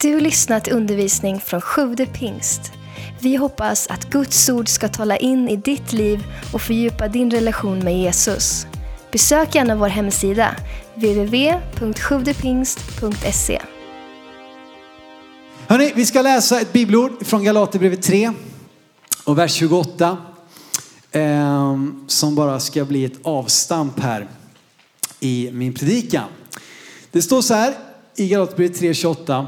Du har lyssnat till undervisning från Sjude pingst. Vi hoppas att Guds ord ska tala in i ditt liv och fördjupa din relation med Jesus. Besök gärna vår hemsida, www.sjuvdepingst.se. Hörrni, vi ska läsa ett bibelord från Galaterbrevet 3 och vers 28. Eh, som bara ska bli ett avstamp här i min predikan. Det står så här i Galaterbrevet 3.28.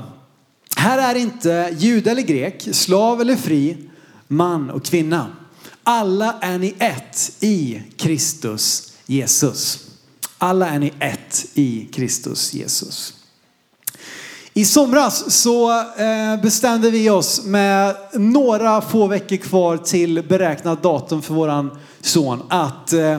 Här är inte jude eller grek, slav eller fri, man och kvinna. Alla är ni ett i Kristus Jesus. Alla är ni ett i Kristus Jesus. I somras så eh, bestämde vi oss med några få veckor kvar till beräknat datum för våran son att eh,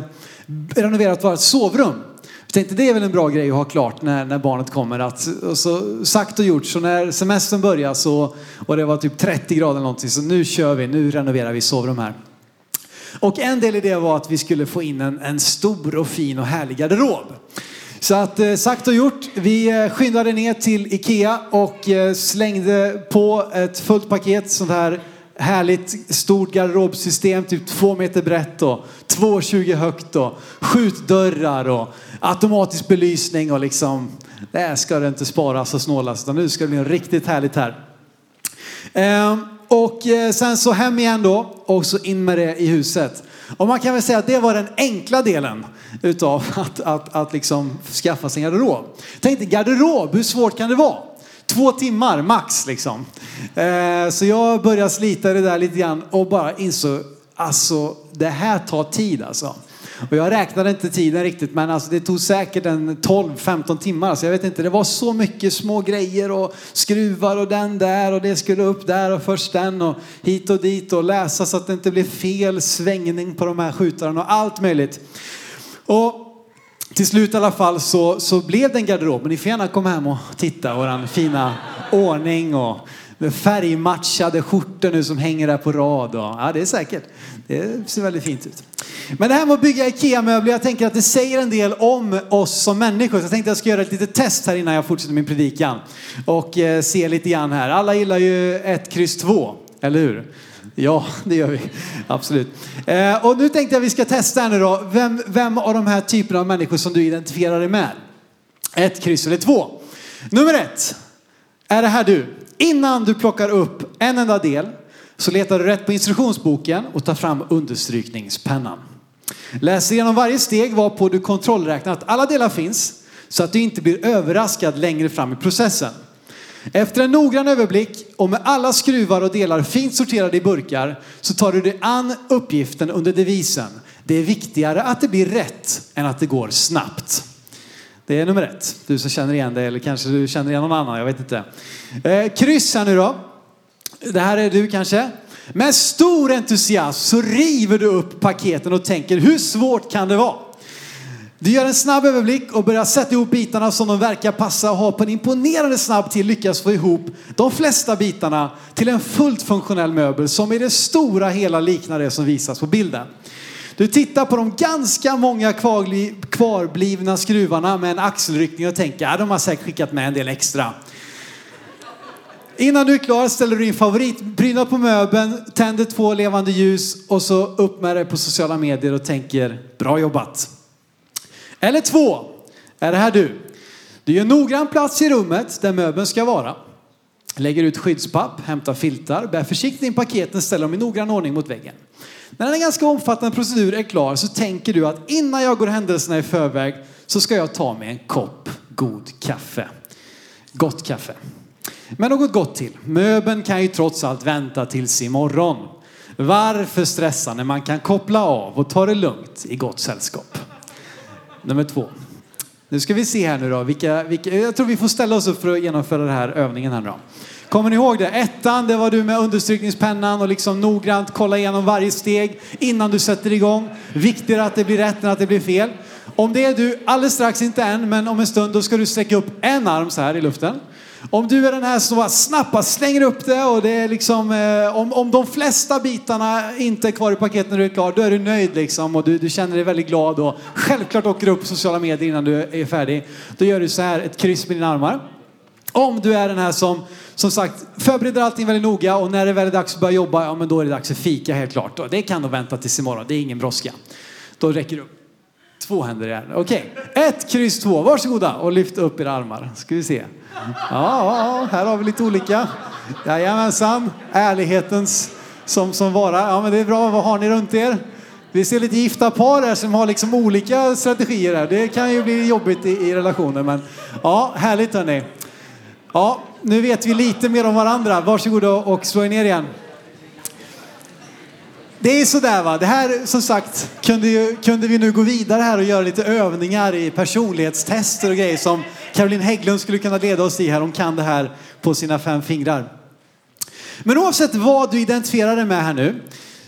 renovera vårt sovrum. Jag tänkte det är väl en bra grej att ha klart när, när barnet kommer. Att, och så, sagt och gjort, så när semestern börjar så, och det var typ 30 grader eller någonting, så nu kör vi, nu renoverar vi sovrum här. Och en del i det var att vi skulle få in en, en stor och fin och härlig garderob. Så att eh, sagt och gjort, vi eh, skyndade ner till Ikea och eh, slängde på ett fullt paket sånt här härligt stort garderobsystem, typ två meter brett och 2,20 högt och skjutdörrar och automatisk belysning och liksom, Där ska det inte sparas och snålas utan nu ska det bli riktigt härligt här. Ehm, och eh, sen så hem igen då och så in med det i huset. Och man kan väl säga att det var den enkla delen utav att, att, att liksom skaffa sig en garderob. Tänk dig garderob, hur svårt kan det vara? Två timmar max liksom. Eh, så jag började slita det där lite grann och bara insåg, alltså det här tar tid alltså. Och jag räknade inte tiden riktigt men alltså det tog säkert en 12-15 timmar. Så jag vet inte, det var så mycket små grejer och skruvar och den där och det skulle upp där och först den och hit och dit och läsa så att det inte blev fel svängning på de här skjutarna och allt möjligt. Och till slut i alla fall så, så blev det en garderob. Men ni får gärna komma hem och titta våran fina ordning och färgmatchade skjortor nu som hänger där på rad. Och, ja, det är säkert. Det ser väldigt fint ut. Men det här med att bygga IKEA-möbler, jag tänker att det säger en del om oss som människor. Så jag tänkte att jag ska göra ett litet test här innan jag fortsätter min predikan. Och eh, se lite grann här. Alla gillar ju ett kryss två, eller hur? Ja, det gör vi. Absolut. Eh, och nu tänkte jag att vi ska testa här nu då. Vem, vem av de här typerna av människor som du identifierar dig med? Ett kryss eller två. Nummer ett. Är det här du? Innan du plockar upp en enda del så letar du rätt på instruktionsboken och tar fram understrykningspennan. Läs igenom varje steg varpå du kontrollräknar att alla delar finns så att du inte blir överraskad längre fram i processen. Efter en noggrann överblick och med alla skruvar och delar fint sorterade i burkar så tar du dig an uppgiften under devisen. Det är viktigare att det blir rätt än att det går snabbt. Det är nummer ett. Du som känner igen det eller kanske du känner igen någon annan, jag vet inte. Eh, kryss här nu då. Det här är du kanske. Med stor entusiasm så river du upp paketen och tänker hur svårt kan det vara? Du gör en snabb överblick och börjar sätta ihop bitarna som de verkar passa och har på en imponerande snabb tid lyckats få ihop de flesta bitarna till en fullt funktionell möbel som i det stora hela liknar det som visas på bilden. Du tittar på de ganska många kvarblivna skruvarna med en axelryckning och tänker att ja, de har säkert skickat med en del extra. Innan du är klar ställer du in favoritprydnad på möbeln, tänder två levande ljus och så upp med det på sociala medier och tänker bra jobbat. Eller två, är det här du? Du gör noggrann plats i rummet där möbeln ska vara. Lägger ut skyddspapp, hämtar filtar, bär försiktigt in paketen, ställer dem i noggrann ordning mot väggen. När en ganska omfattande procedur är klar så tänker du att innan jag går händelserna i förväg så ska jag ta mig en kopp god kaffe. Gott kaffe. Men något gott till. Möbeln kan ju trots allt vänta tills imorgon. Varför stressa när man kan koppla av och ta det lugnt i gott sällskap? Nummer två. Nu ska vi se här nu då. Vilka, vilka, jag tror vi får ställa oss upp för att genomföra den här övningen här nu då. Kommer ni ihåg det? Ettan, det var du med understrykningspennan och liksom noggrant kolla igenom varje steg innan du sätter igång. Viktigare att det blir rätt än att det blir fel. Om det är du, alldeles strax, inte än, men om en stund, då ska du sträcka upp en arm så här i luften. Om du är den här som bara snabbt slänger upp det och det är liksom, eh, om, om de flesta bitarna inte är kvar i paketet när du är klar, då är du nöjd liksom och du, du känner dig väldigt glad och självklart åker du upp på sociala medier innan du är färdig. Då gör du så här, ett kryss med dina armar. Om du är den här som, som sagt, förbereder allting väldigt noga och när det väl är dags att börja jobba, ja men då är det dags för fika helt klart. Och det kan nog vänta tills imorgon, det är ingen brådska. Då räcker det upp. Två händer i Okej, Okej, ett, kryss, två. Varsågoda och lyft upp era armar. Ska vi se. Ja, här har vi lite olika. Jajamensan, ärlighetens som, som vara. Ja men det är bra, vad har ni runt er? Vi ser lite gifta par här som har liksom olika strategier här. Det kan ju bli jobbigt i, i relationer men ja, härligt hörni. Ja, nu vet vi lite mer om varandra. Varsågoda och slå er ner igen. Det är sådär va. Det här som sagt kunde, ju, kunde vi nu gå vidare här och göra lite övningar i personlighetstester och grejer som Caroline Hägglund skulle kunna leda oss i här. Hon kan det här på sina fem fingrar. Men oavsett vad du identifierar dig med här nu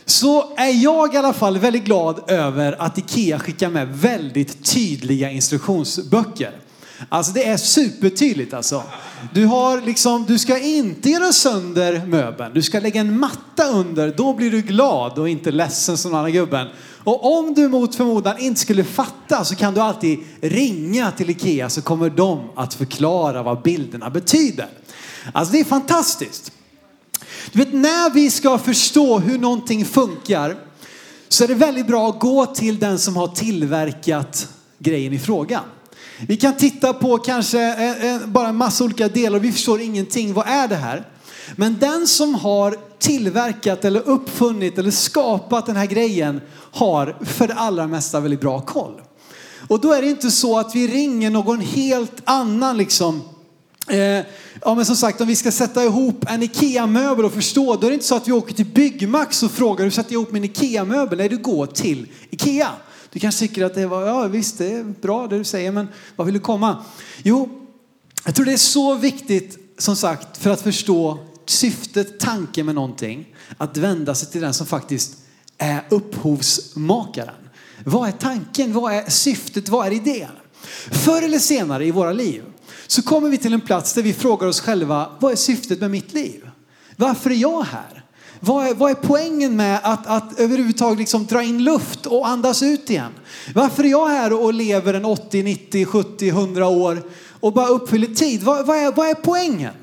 så är jag i alla fall väldigt glad över att Ikea skickar med väldigt tydliga instruktionsböcker. Alltså det är supertydligt alltså. Du, har liksom, du ska inte göra sönder möbeln. Du ska lägga en matta under. Då blir du glad och inte ledsen som den andra gubben. Och om du mot förmodan inte skulle fatta så kan du alltid ringa till Ikea så kommer de att förklara vad bilderna betyder. Alltså det är fantastiskt. Du vet när vi ska förstå hur någonting funkar så är det väldigt bra att gå till den som har tillverkat grejen i fråga. Vi kan titta på kanske eh, eh, bara en massa olika delar och vi förstår ingenting. Vad är det här? Men den som har tillverkat eller uppfunnit eller skapat den här grejen har för det allra mesta väldigt bra koll. Och då är det inte så att vi ringer någon helt annan liksom Eh, ja men som sagt om vi ska sätta ihop en IKEA-möbel och förstå, då är det inte så att vi åker till Byggmax och frågar hur sätter jag ihop min IKEA-möbel? Nej, du går till IKEA. Du kanske tycker att det var, ja visst det är bra det du säger, men vad vill du komma? Jo, jag tror det är så viktigt som sagt för att förstå syftet, tanken med någonting, att vända sig till den som faktiskt är upphovsmakaren. Vad är tanken? Vad är syftet? Vad är idén? Förr eller senare i våra liv så kommer vi till en plats där vi frågar oss själva, vad är syftet med mitt liv? Varför är jag här? Vad är, vad är poängen med att, att överhuvudtaget liksom dra in luft och andas ut igen? Varför är jag här och lever en 80, 90, 70, 100 år och bara uppfyller tid? Vad, vad, är, vad är poängen?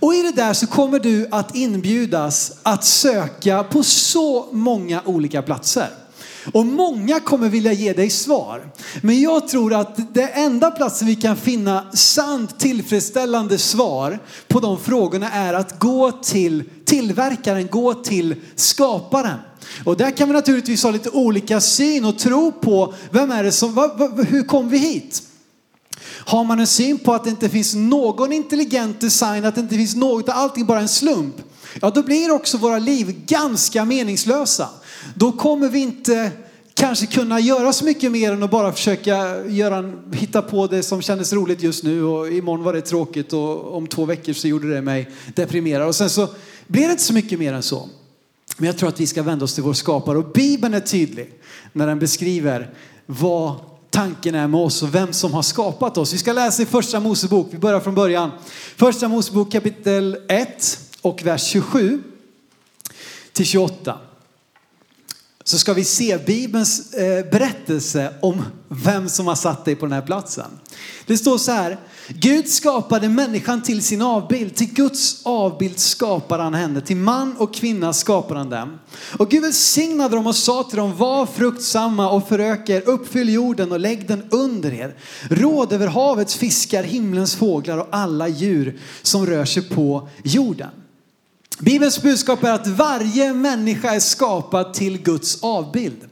Och i det där så kommer du att inbjudas att söka på så många olika platser. Och många kommer vilja ge dig svar. Men jag tror att det enda platsen vi kan finna sant tillfredsställande svar på de frågorna är att gå till tillverkaren, gå till skaparen. Och där kan vi naturligtvis ha lite olika syn och tro på vem är det som, hur kom vi hit? Har man en syn på att det inte finns någon intelligent design, att det inte finns något, allting bara en slump. Ja, då blir också våra liv ganska meningslösa då kommer vi inte kanske kunna göra så mycket mer än att bara försöka göra en, hitta på det som kändes roligt just nu och imorgon var det tråkigt och om två veckor så gjorde det mig deprimerad. Och sen så blir det inte så mycket mer än så. Men jag tror att vi ska vända oss till vår skapare och Bibeln är tydlig när den beskriver vad tanken är med oss och vem som har skapat oss. Vi ska läsa i första Mosebok, vi börjar från början. Första Mosebok kapitel 1 och vers 27 till 28 så ska vi se Bibelns eh, berättelse om vem som har satt dig på den här platsen. Det står så här, Gud skapade människan till sin avbild, till Guds avbild skapade han henne, till man och kvinna skapade han dem. Och Gud välsignade dem och sa till dem, var fruktsamma och föröker, uppfyll jorden och lägg den under er. Råd över havets fiskar, himlens fåglar och alla djur som rör sig på jorden. Bibelns budskap är att varje människa är skapad till Guds avbild.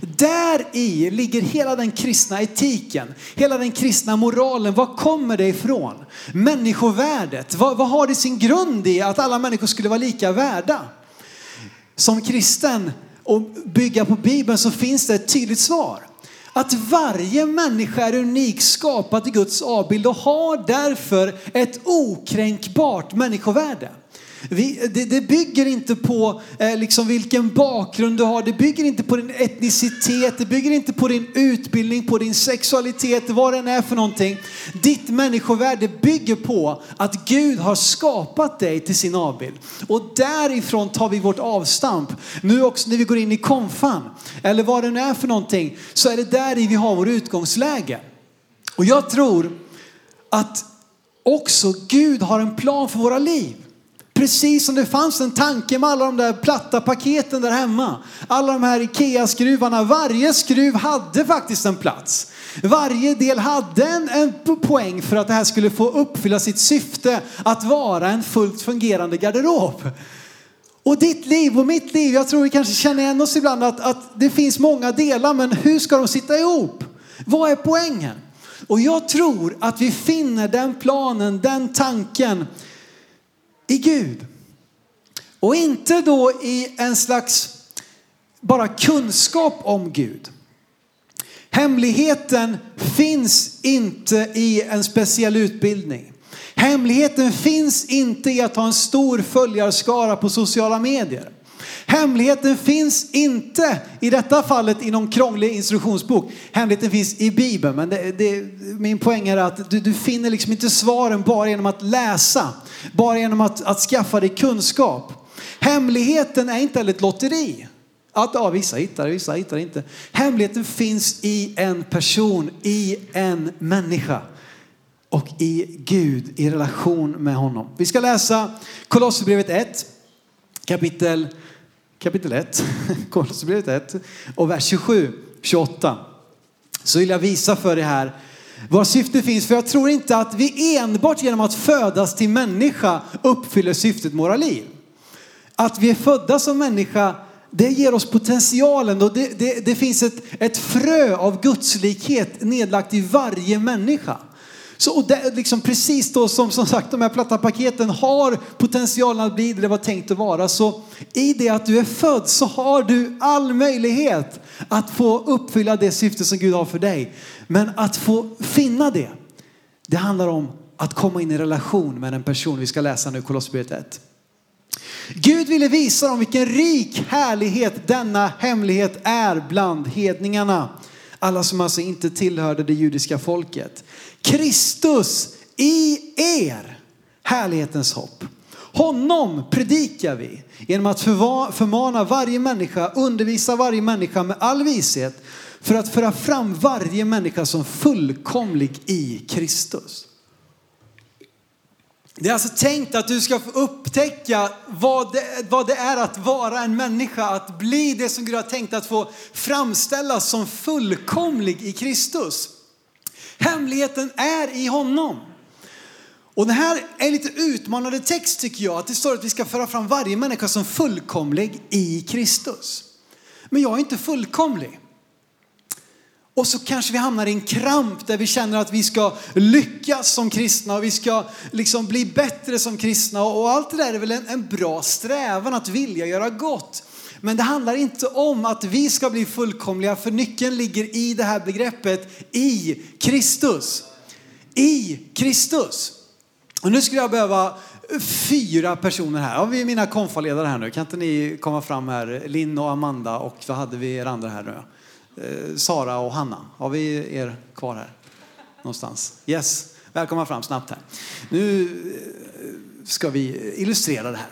Där i ligger hela den kristna etiken, hela den kristna moralen. Var kommer det ifrån? Människovärdet, vad, vad har det sin grund i att alla människor skulle vara lika värda? Som kristen och bygga på Bibeln så finns det ett tydligt svar. Att varje människa är unik, skapad i Guds avbild och har därför ett okränkbart människovärde. Vi, det, det, bygger inte på eh, liksom vilken bakgrund du har, det bygger inte på din etnicitet, det bygger inte på din utbildning, på din sexualitet, vad den är för någonting. Ditt människovärde bygger på att Gud har skapat dig till sin avbild. Och därifrån tar vi vårt avstamp. Nu också när vi går in i konfan, eller vad den är för någonting, så är det där i vi har vår utgångsläge. Och jag tror att också Gud har en plan för våra liv. Precis som det fanns en tanke med alla de där platta paketen där hemma. Alla de här Ikea-skruvarna. Varje skruv hade faktiskt en plats. Varje del hade en, en poäng för att det här skulle få uppfylla sitt syfte att vara en fullt fungerande garderob. Och ditt liv och mitt liv, jag tror vi kanske känner igen oss ibland att, att det finns många delar, men hur ska de sitta ihop? Vad är poängen? Och jag tror att vi finner den planen, den tanken i Gud. Och inte då i en slags bara kunskap om Gud. Hemligheten finns inte i en speciell utbildning. Hemligheten finns inte i att ha en stor följarskara på sociala medier. Hemligheten finns inte i detta fallet i någon krånglig instruktionsbok. Hemligheten finns i Bibeln. Men det, det, min poäng är att du, du, finner liksom inte svaren bara genom att läsa. Bara genom att, att skaffa dig kunskap. Hemligheten är inte heller ett lotteri. Att ja, vissa hittar det, vissa hittar det inte. Hemligheten finns i en person, i en människa och i Gud, i relation med honom. Vi ska läsa Kolosserbrevet 1, kapitel, kapitel 1, Kolosserbrevet 1 och vers 27, 28. Så vill jag visa för er här vad syftet finns. För jag tror inte att vi enbart genom att födas till människa uppfyller syftet med våra liv. Att vi är födda som människa det ger oss potentialen och det, det, det finns ett, ett frö av gudslikhet nedlagt i varje människa. Så, och det, liksom precis då som, som sagt de här platta paketen har potentialen att bli det det var tänkt att vara. Så i det att du är född så har du all möjlighet att få uppfylla det syfte som Gud har för dig. Men att få finna det, det handlar om att komma in i relation med en person. Vi ska läsa nu Kolosserbrevet 1. Gud ville visa dem vilken rik härlighet denna hemlighet är bland hedningarna. Alla som alltså inte tillhörde det judiska folket. Kristus i er, härlighetens hopp. Honom predikar vi genom att förmana varje människa, undervisa varje människa med all vishet för att föra fram varje människa som fullkomlig i Kristus. Det är alltså tänkt att du ska få upptäcka vad det, vad det är att vara en människa, att bli det som Gud har tänkt att få framställas som fullkomlig i Kristus. Hemligheten är i honom. Och det här är lite utmanande text tycker jag, att det står att vi ska föra fram varje människa som fullkomlig i Kristus. Men jag är inte fullkomlig. Och så kanske vi hamnar i en kramp där vi känner att vi ska lyckas som kristna och vi ska liksom bli bättre som kristna. Och allt det där är väl en, en bra strävan att vilja göra gott. Men det handlar inte om att vi ska bli fullkomliga för nyckeln ligger i det här begreppet i Kristus. I Kristus. Och nu skulle jag behöva fyra personer här. Ja, vi mina konfaledare här nu? Kan inte ni komma fram här? Linn och Amanda och så hade vi er andra här nu. Eh, Sara och Hanna. Har vi er kvar här? Någonstans? Yes. Välkomna fram snabbt här. Nu eh, ska vi illustrera det här.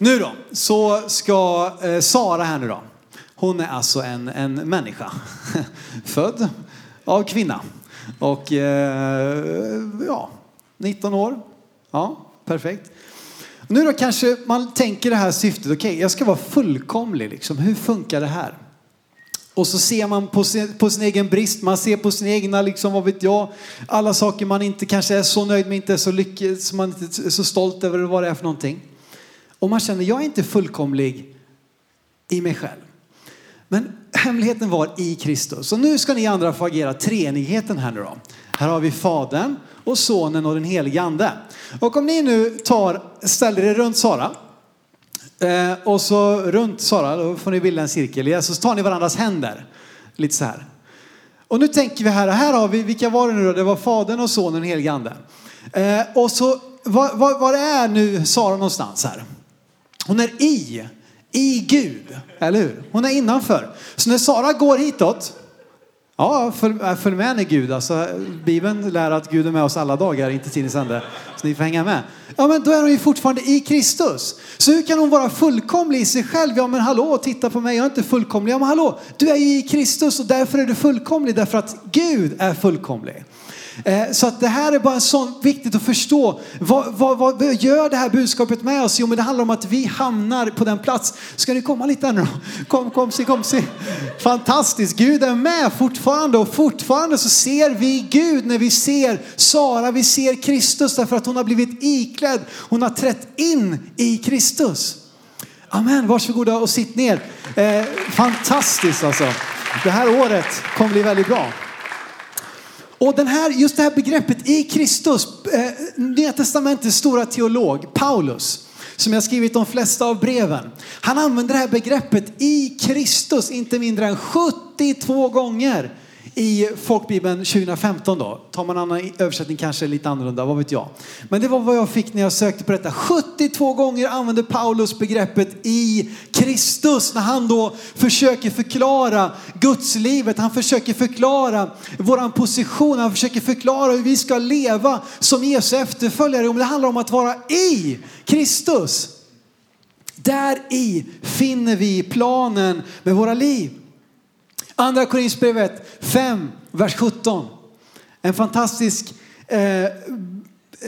Nu då, så ska eh, Sara här nu då. Hon är alltså en, en människa. Född av kvinna. Och eh, ja, 19 år. Ja, perfekt. Nu då kanske man tänker det här syftet, okej okay, jag ska vara fullkomlig liksom. Hur funkar det här? Och så ser man på sin, på sin egen brist, man ser på sin egna, liksom, vad vet jag, alla saker man inte kanske är så nöjd med, inte är så lycklig, som man inte är så stolt över vad det är för någonting. Och man känner, jag är inte fullkomlig i mig själv. Men hemligheten var i Kristus. Så nu ska ni andra få agera treenigheten här nu då. Här har vi Fadern och Sonen och den helige Ande. Och om ni nu tar, ställer er runt Sara Eh, och så runt Sara, då får ni bilda en cirkel. Ja, så tar ni varandras händer. Lite så här. Och nu tänker vi här, här har vi, vilka var det nu då? Det var Fadern och Sonen och den helige Ande. Eh, och så, var, var, var är nu Sara någonstans här? Hon är i, i Gud, eller hur? Hon är innanför. Så när Sara går hitåt, Ja, följ, äh, följ med henne Gud. Alltså, Bibeln lär att Gud är med oss alla dagar, inte tidens ände. Så ni får hänga med. Ja, men då är hon ju fortfarande i Kristus. Så hur kan hon vara fullkomlig i sig själv? Ja, men hallå, titta på mig, jag är inte fullkomlig. Ja, men hallå, du är ju i Kristus och därför är du fullkomlig, därför att Gud är fullkomlig. Eh, så att det här är bara så viktigt att förstå. Vad, vad, vad gör det här budskapet med oss? Jo, men det handlar om att vi hamnar på den plats. Ska ni komma lite här nu då? Kom, kom, se, kom, se. Fantastiskt, Gud är med fortfarande och fortfarande så ser vi Gud när vi ser Sara, vi ser Kristus därför att hon har blivit iklädd. Hon har trätt in i Kristus. Amen, varsågoda och sitt ner. Eh, fantastiskt alltså. Det här året kommer bli väldigt bra. Och den här, just det här begreppet i Kristus, eh, Nya Testamentets stora teolog Paulus, som jag skrivit de flesta av breven. Han använder det här begreppet i Kristus inte mindre än 72 gånger i folkbibeln 2015 då. Tar man annan översättning kanske lite annorlunda, vad vet jag. Men det var vad jag fick när jag sökte på detta. 72 gånger använder Paulus begreppet i Kristus när han då försöker förklara Guds livet. Han försöker förklara våran position. Han försöker förklara hur vi ska leva som Jesu efterföljare. Det handlar om att vara i Kristus. Där i finner vi planen med våra liv. Andra Korinthierbrevet 5, vers 17. En fantastisk eh,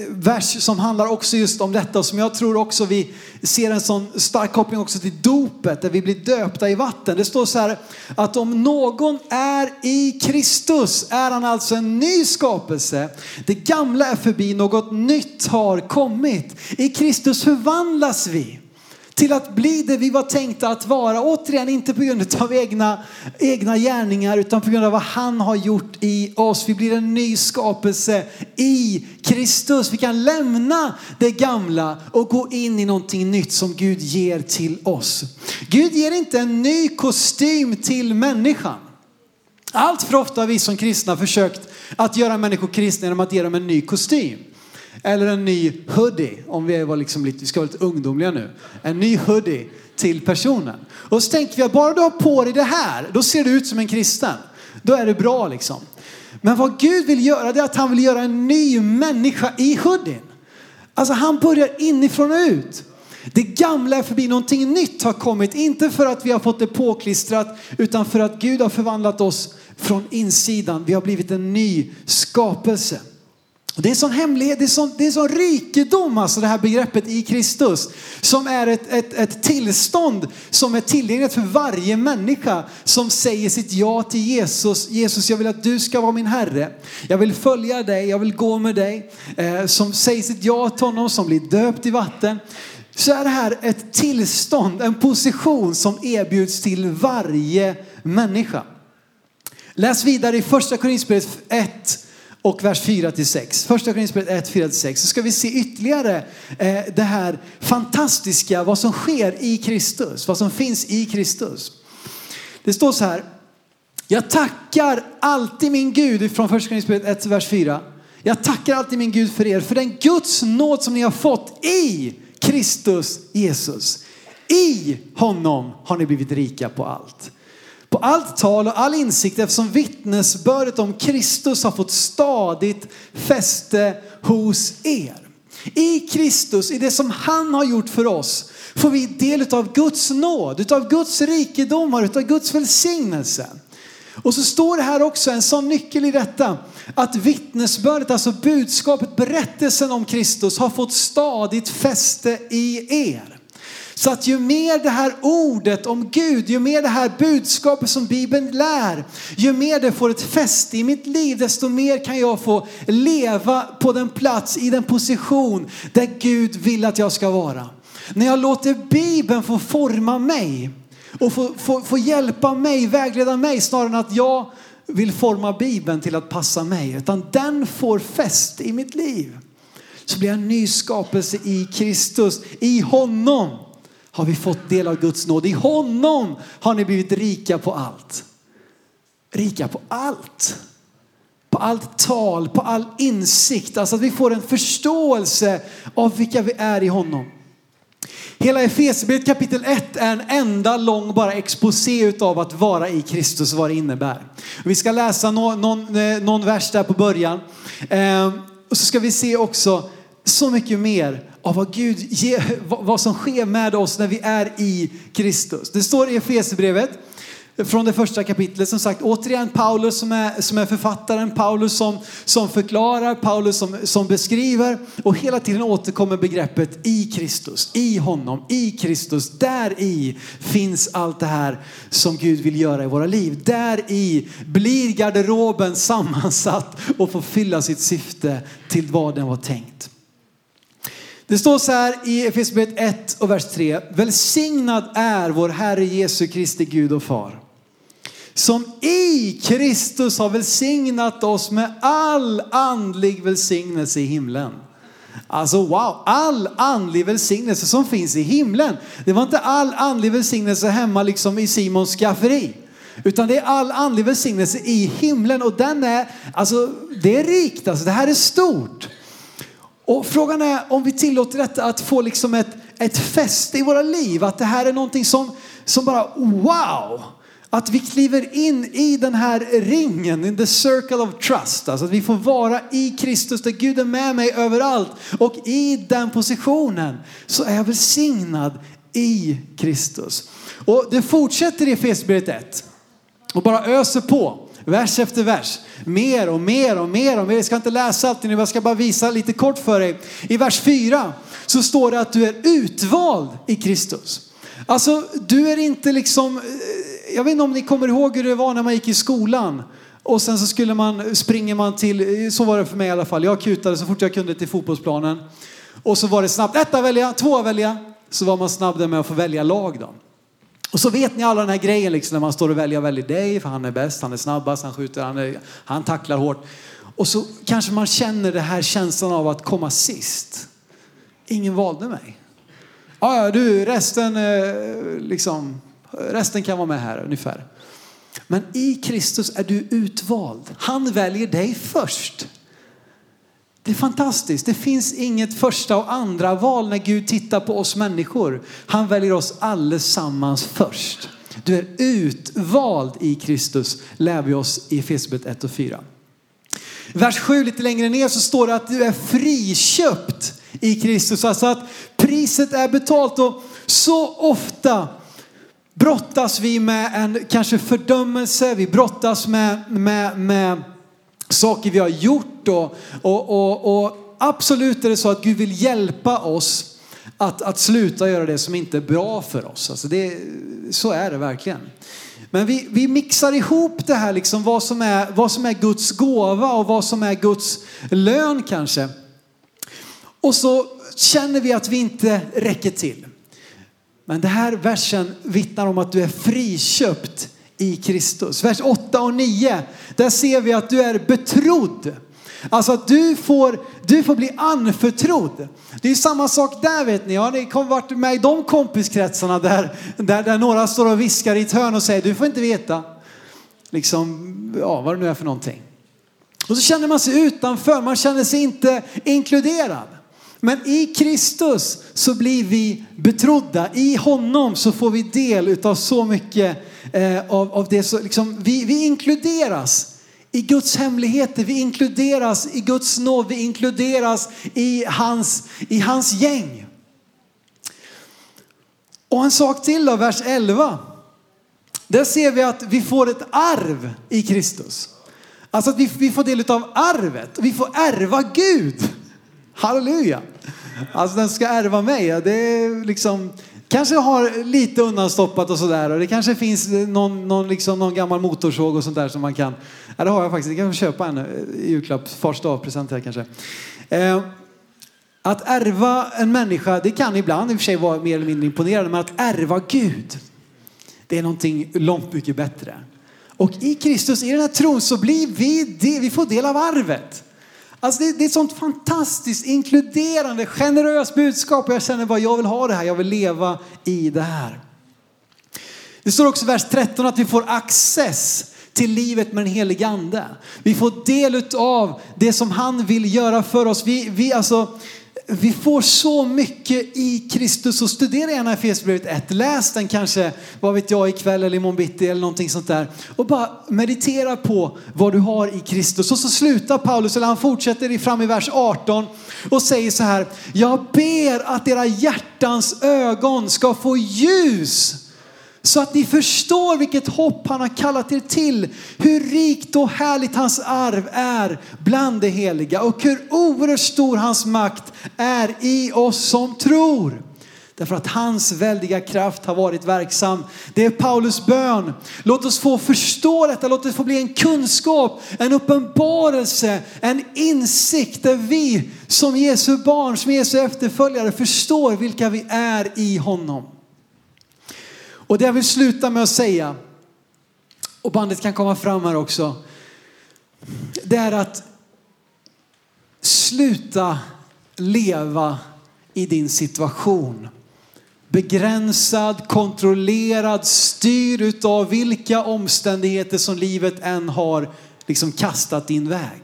vers som handlar också just om detta och som jag tror också vi ser en sån stark koppling också till dopet där vi blir döpta i vatten. Det står så här att om någon är i Kristus är han alltså en ny skapelse. Det gamla är förbi, något nytt har kommit. I Kristus förvandlas vi till att bli det vi var tänkta att vara. Återigen inte på grund av egna, egna gärningar utan på grund av vad han har gjort i oss. Vi blir en ny skapelse i Kristus. Vi kan lämna det gamla och gå in i någonting nytt som Gud ger till oss. Gud ger inte en ny kostym till människan. Allt för ofta har vi som kristna försökt att göra människor kristna genom att ge dem en ny kostym. Eller en ny hoodie, om vi, var liksom lite, vi ska vara lite ungdomliga nu. En ny hoodie till personen. Och så tänker vi att bara du har på dig det här, då ser du ut som en kristen. Då är det bra liksom. Men vad Gud vill göra det är att han vill göra en ny människa i hoodien. Alltså han börjar inifrån och ut. Det gamla är förbi, någonting nytt har kommit. Inte för att vi har fått det påklistrat utan för att Gud har förvandlat oss från insidan. Vi har blivit en ny skapelse. Det är en sån hemlighet, det är, sån, det är en sån rikedom alltså det här begreppet i Kristus. Som är ett, ett, ett tillstånd som är tillgängligt för varje människa som säger sitt ja till Jesus. Jesus jag vill att du ska vara min Herre. Jag vill följa dig, jag vill gå med dig. Eh, som säger sitt ja till honom, som blir döpt i vatten. Så är det här ett tillstånd, en position som erbjuds till varje människa. Läs vidare i första Korinthierbrevet 1 och vers 4 till 6. Första Korinthierbrevet 1, 4 till 6. Så ska vi se ytterligare eh, det här fantastiska, vad som sker i Kristus, vad som finns i Kristus. Det står så här. Jag tackar alltid min Gud från första Korinthierbrevet 1, vers 4. Jag tackar alltid min Gud för er, för den Guds nåd som ni har fått i Kristus Jesus. I honom har ni blivit rika på allt på allt tal och all insikt eftersom vittnesbördet om Kristus har fått stadigt fäste hos er. I Kristus, i det som han har gjort för oss, får vi del av Guds nåd, av Guds rikedomar, av Guds välsignelse. Och så står det här också en sån nyckel i detta, att vittnesbördet, alltså budskapet, berättelsen om Kristus har fått stadigt fäste i er. Så att ju mer det här ordet om Gud, ju mer det här budskapet som Bibeln lär, ju mer det får ett fäste i mitt liv, desto mer kan jag få leva på den plats, i den position där Gud vill att jag ska vara. När jag låter Bibeln få forma mig och få, få, få hjälpa mig, vägleda mig snarare än att jag vill forma Bibeln till att passa mig, utan den får fäste i mitt liv. Så blir jag en ny skapelse i Kristus, i honom har vi fått del av Guds nåd. I honom har ni blivit rika på allt. Rika på allt. På allt tal, på all insikt. Alltså att vi får en förståelse av vilka vi är i honom. Hela Efesierbrevet kapitel 1 är en enda lång bara exposé av att vara i Kristus, vad det innebär. Vi ska läsa någon, någon, någon vers där på början. Ehm, och så ska vi se också så mycket mer av vad Gud ger, vad som sker med oss när vi är i Kristus. Det står i Efesierbrevet från det första kapitlet. Som sagt, återigen Paulus som är, som är författaren, Paulus som, som förklarar, Paulus som, som beskriver och hela tiden återkommer begreppet i Kristus, i honom, i Kristus. Där i finns allt det här som Gud vill göra i våra liv. Där i blir garderoben sammansatt och får fylla sitt syfte till vad den var tänkt. Det står så här i Efesierbrevet 1 och vers 3. Välsignad är vår Herre Jesu Kristi Gud och Far. Som i Kristus har välsignat oss med all andlig välsignelse i himlen. Alltså wow, all andlig välsignelse som finns i himlen. Det var inte all andlig välsignelse hemma liksom i Simons skafferi. Utan det är all andlig välsignelse i himlen och den är, alltså det är rikt, alltså det här är stort. Och frågan är om vi tillåter detta att få liksom ett, ett fäste i våra liv. Att det här är någonting som, som bara wow. Att vi kliver in i den här ringen, in the circle of trust. Alltså att vi får vara i Kristus där Gud är med mig överallt. Och i den positionen så är jag välsignad i Kristus. Och det fortsätter i Efesierbrevet 1 och bara öser på. Vers efter vers. Mer och mer och mer och mer. Jag ska inte läsa allt nu, jag ska bara visa lite kort för dig. I vers 4 så står det att du är utvald i Kristus. Alltså, du är inte liksom, eh, jag vet inte om ni kommer ihåg hur det var när man gick i skolan. Och sen så skulle man, springer man till, eh, så var det för mig i alla fall. Jag kutade så fort jag kunde till fotbollsplanen. Och så var det snabbt, etta välja, två välja. Så var man snabb där med att få välja lag då. Och så vet ni alla den här grejen liksom när man står och väljer väljer dig för han är bäst, han är snabbast, han skjuter, han, är, han tacklar hårt. Och så kanske man känner den här känslan av att komma sist. Ingen valde mig. Ja, ja du, resten, eh, liksom, resten kan vara med här ungefär. Men i Kristus är du utvald. Han väljer dig först. Det är fantastiskt. Det finns inget första och andra val när Gud tittar på oss människor. Han väljer oss allesammans först. Du är utvald i Kristus, lär vi oss i Efesierbrevet 1 och 4. Vers 7 lite längre ner så står det att du är friköpt i Kristus. Alltså att priset är betalt och så ofta brottas vi med en kanske fördömelse, vi brottas med, med, med saker vi har gjort och, och, och, och absolut är det så att Gud vill hjälpa oss att, att sluta göra det som inte är bra för oss. Alltså det, så är det verkligen. Men vi, vi mixar ihop det här, liksom vad, som är, vad som är Guds gåva och vad som är Guds lön kanske. Och så känner vi att vi inte räcker till. Men den här versen vittnar om att du är friköpt i Kristus. Vers 8 och 9, där ser vi att du är betrodd. Alltså att du får, du får bli anförtrodd. Det är samma sak där vet ni. Har ni varit med i de kompiskretsarna där, där, där några står och viskar i ett hörn och säger du får inte veta. Liksom, ja vad det nu är för någonting. Och så känner man sig utanför, man känner sig inte inkluderad. Men i Kristus så blir vi betrodda. I honom så får vi del av så mycket eh, av, av det. Så liksom, vi, vi inkluderas i Guds hemligheter. Vi inkluderas i Guds nåd. Vi inkluderas i hans, i hans gäng. Och en sak till då, vers 11. Där ser vi att vi får ett arv i Kristus. Alltså att vi, vi får del av arvet. Vi får ärva Gud. Halleluja. Alltså den ska ärva mig. Det är liksom, kanske har lite undanstoppat och sådär. Och det kanske finns någon, någon, liksom, någon gammal motorsåg och sånt där som man kan. Ja, det har jag faktiskt. Jag kan köpa en eh, i julklapp. Fars present här kanske. Eh, att ärva en människa, det kan ibland i och för sig vara mer eller mindre imponerande. Men att ärva Gud, det är någonting långt mycket bättre. Och i Kristus, i den här tron så blir vi det, vi får del av arvet. Alltså det, det är ett sånt fantastiskt inkluderande, generöst budskap. Och jag känner bara, jag vill ha det här, jag vill leva i det här. Det står också i vers 13 att vi får access till livet med den helige ande. Vi får del av det som han vill göra för oss. Vi, vi, alltså, vi får så mycket i Kristus och studera gärna Efesierbrevet 1. Läs den kanske, vad vet jag, ikväll eller imorgon bitti eller någonting sånt där. Och bara meditera på vad du har i Kristus. Och så slutar Paulus, eller han fortsätter fram i vers 18 och säger så här. Jag ber att era hjärtans ögon ska få ljus så att ni förstår vilket hopp han har kallat er till. Hur rikt och härligt hans arv är bland det heliga och hur oerhört stor hans makt är i oss som tror. Därför att hans väldiga kraft har varit verksam. Det är Paulus bön. Låt oss få förstå detta, låt det få bli en kunskap, en uppenbarelse, en insikt där vi som Jesu barn, som Jesu efterföljare förstår vilka vi är i honom. Och det jag vill sluta med att säga, och bandet kan komma fram här också, det är att sluta leva i din situation. Begränsad, kontrollerad, styrd utav vilka omständigheter som livet än har liksom kastat din väg.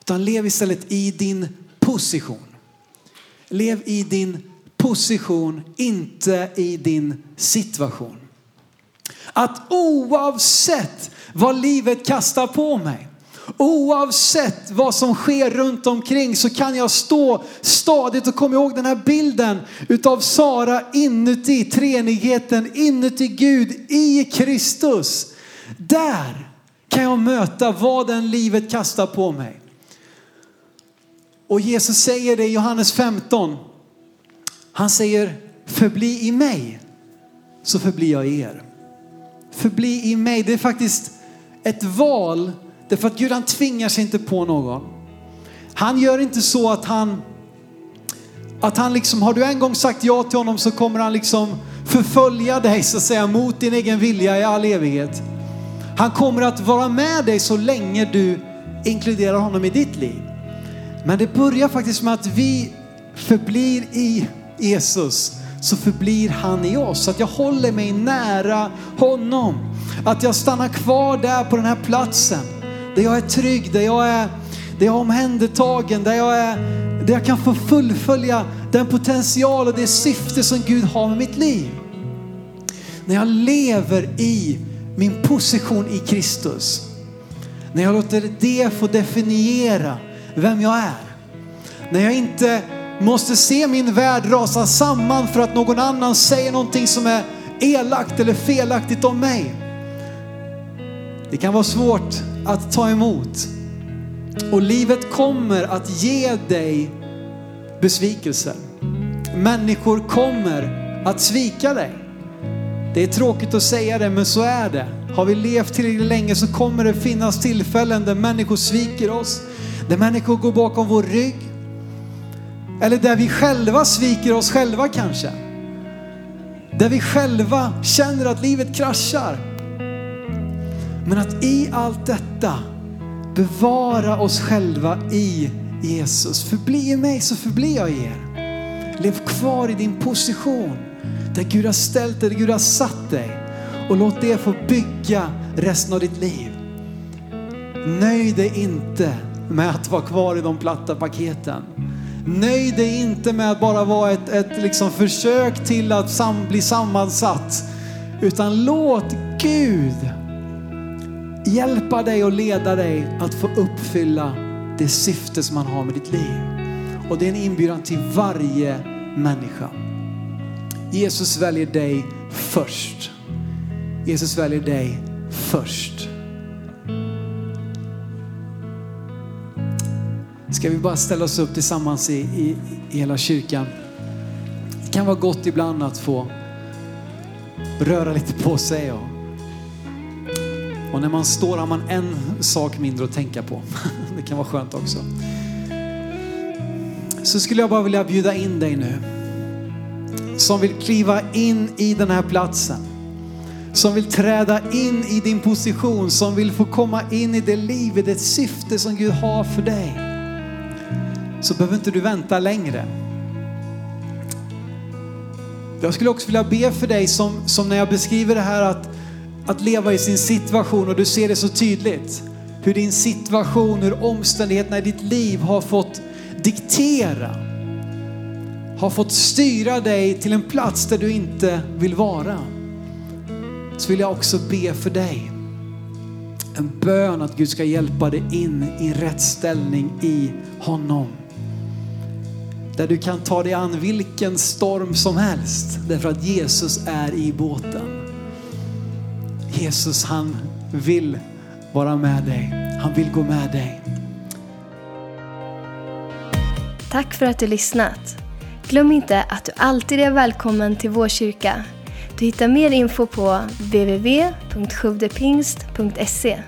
Utan lev istället i din position. Lev i din position, inte i din situation. Att oavsett vad livet kastar på mig, oavsett vad som sker runt omkring så kan jag stå stadigt och komma ihåg den här bilden utav Sara inuti treenigheten, inuti Gud i Kristus. Där kan jag möta vad den livet kastar på mig. Och Jesus säger det i Johannes 15. Han säger förbli i mig så förblir jag i er. Förbli i mig. Det är faktiskt ett val därför att Gud han tvingar sig inte på någon. Han gör inte så att han att han liksom, har du en gång sagt ja till honom så kommer han liksom förfölja dig så att säga mot din egen vilja i all evighet. Han kommer att vara med dig så länge du inkluderar honom i ditt liv. Men det börjar faktiskt med att vi förblir i Jesus så förblir han i oss. Att jag håller mig nära honom. Att jag stannar kvar där på den här platsen. Där jag är trygg, där jag är, där jag är omhändertagen, där jag, är, där jag kan få fullfölja den potential och det syfte som Gud har med mitt liv. När jag lever i min position i Kristus. När jag låter det få definiera vem jag är. När jag inte måste se min värld rasa samman för att någon annan säger någonting som är elakt eller felaktigt om mig. Det kan vara svårt att ta emot. Och livet kommer att ge dig besvikelser. Människor kommer att svika dig. Det är tråkigt att säga det, men så är det. Har vi levt tillräckligt länge så kommer det finnas tillfällen där människor sviker oss. Där människor går bakom vår rygg. Eller där vi själva sviker oss själva kanske. Där vi själva känner att livet kraschar. Men att i allt detta bevara oss själva i Jesus. Förbli i mig så förblir jag i er. Lev kvar i din position där Gud har ställt dig, där Gud har satt dig. Och låt det få bygga resten av ditt liv. Nöj dig inte med att vara kvar i de platta paketen. Nöj dig inte med att bara vara ett, ett liksom försök till att sam, bli sammansatt. Utan låt Gud hjälpa dig och leda dig att få uppfylla det syfte som han har med ditt liv. Och det är en inbjudan till varje människa. Jesus väljer dig först. Jesus väljer dig först. Ska vi bara ställa oss upp tillsammans i, i, i hela kyrkan. Det kan vara gott ibland att få röra lite på sig. Och, och när man står har man en sak mindre att tänka på. Det kan vara skönt också. Så skulle jag bara vilja bjuda in dig nu. Som vill kliva in i den här platsen. Som vill träda in i din position. Som vill få komma in i det livet, det syfte som Gud har för dig så behöver inte du vänta längre. Jag skulle också vilja be för dig som, som när jag beskriver det här att, att leva i sin situation och du ser det så tydligt. Hur din situation, hur omständigheterna i ditt liv har fått diktera. Har fått styra dig till en plats där du inte vill vara. Så vill jag också be för dig. En bön att Gud ska hjälpa dig in i rätt ställning i honom. Där du kan ta dig an vilken storm som helst därför att Jesus är i båten. Jesus han vill vara med dig. Han vill gå med dig. Tack för att du lyssnat. Glöm inte att du alltid är välkommen till vår kyrka. Du hittar mer info på www.sjuvdepingst.se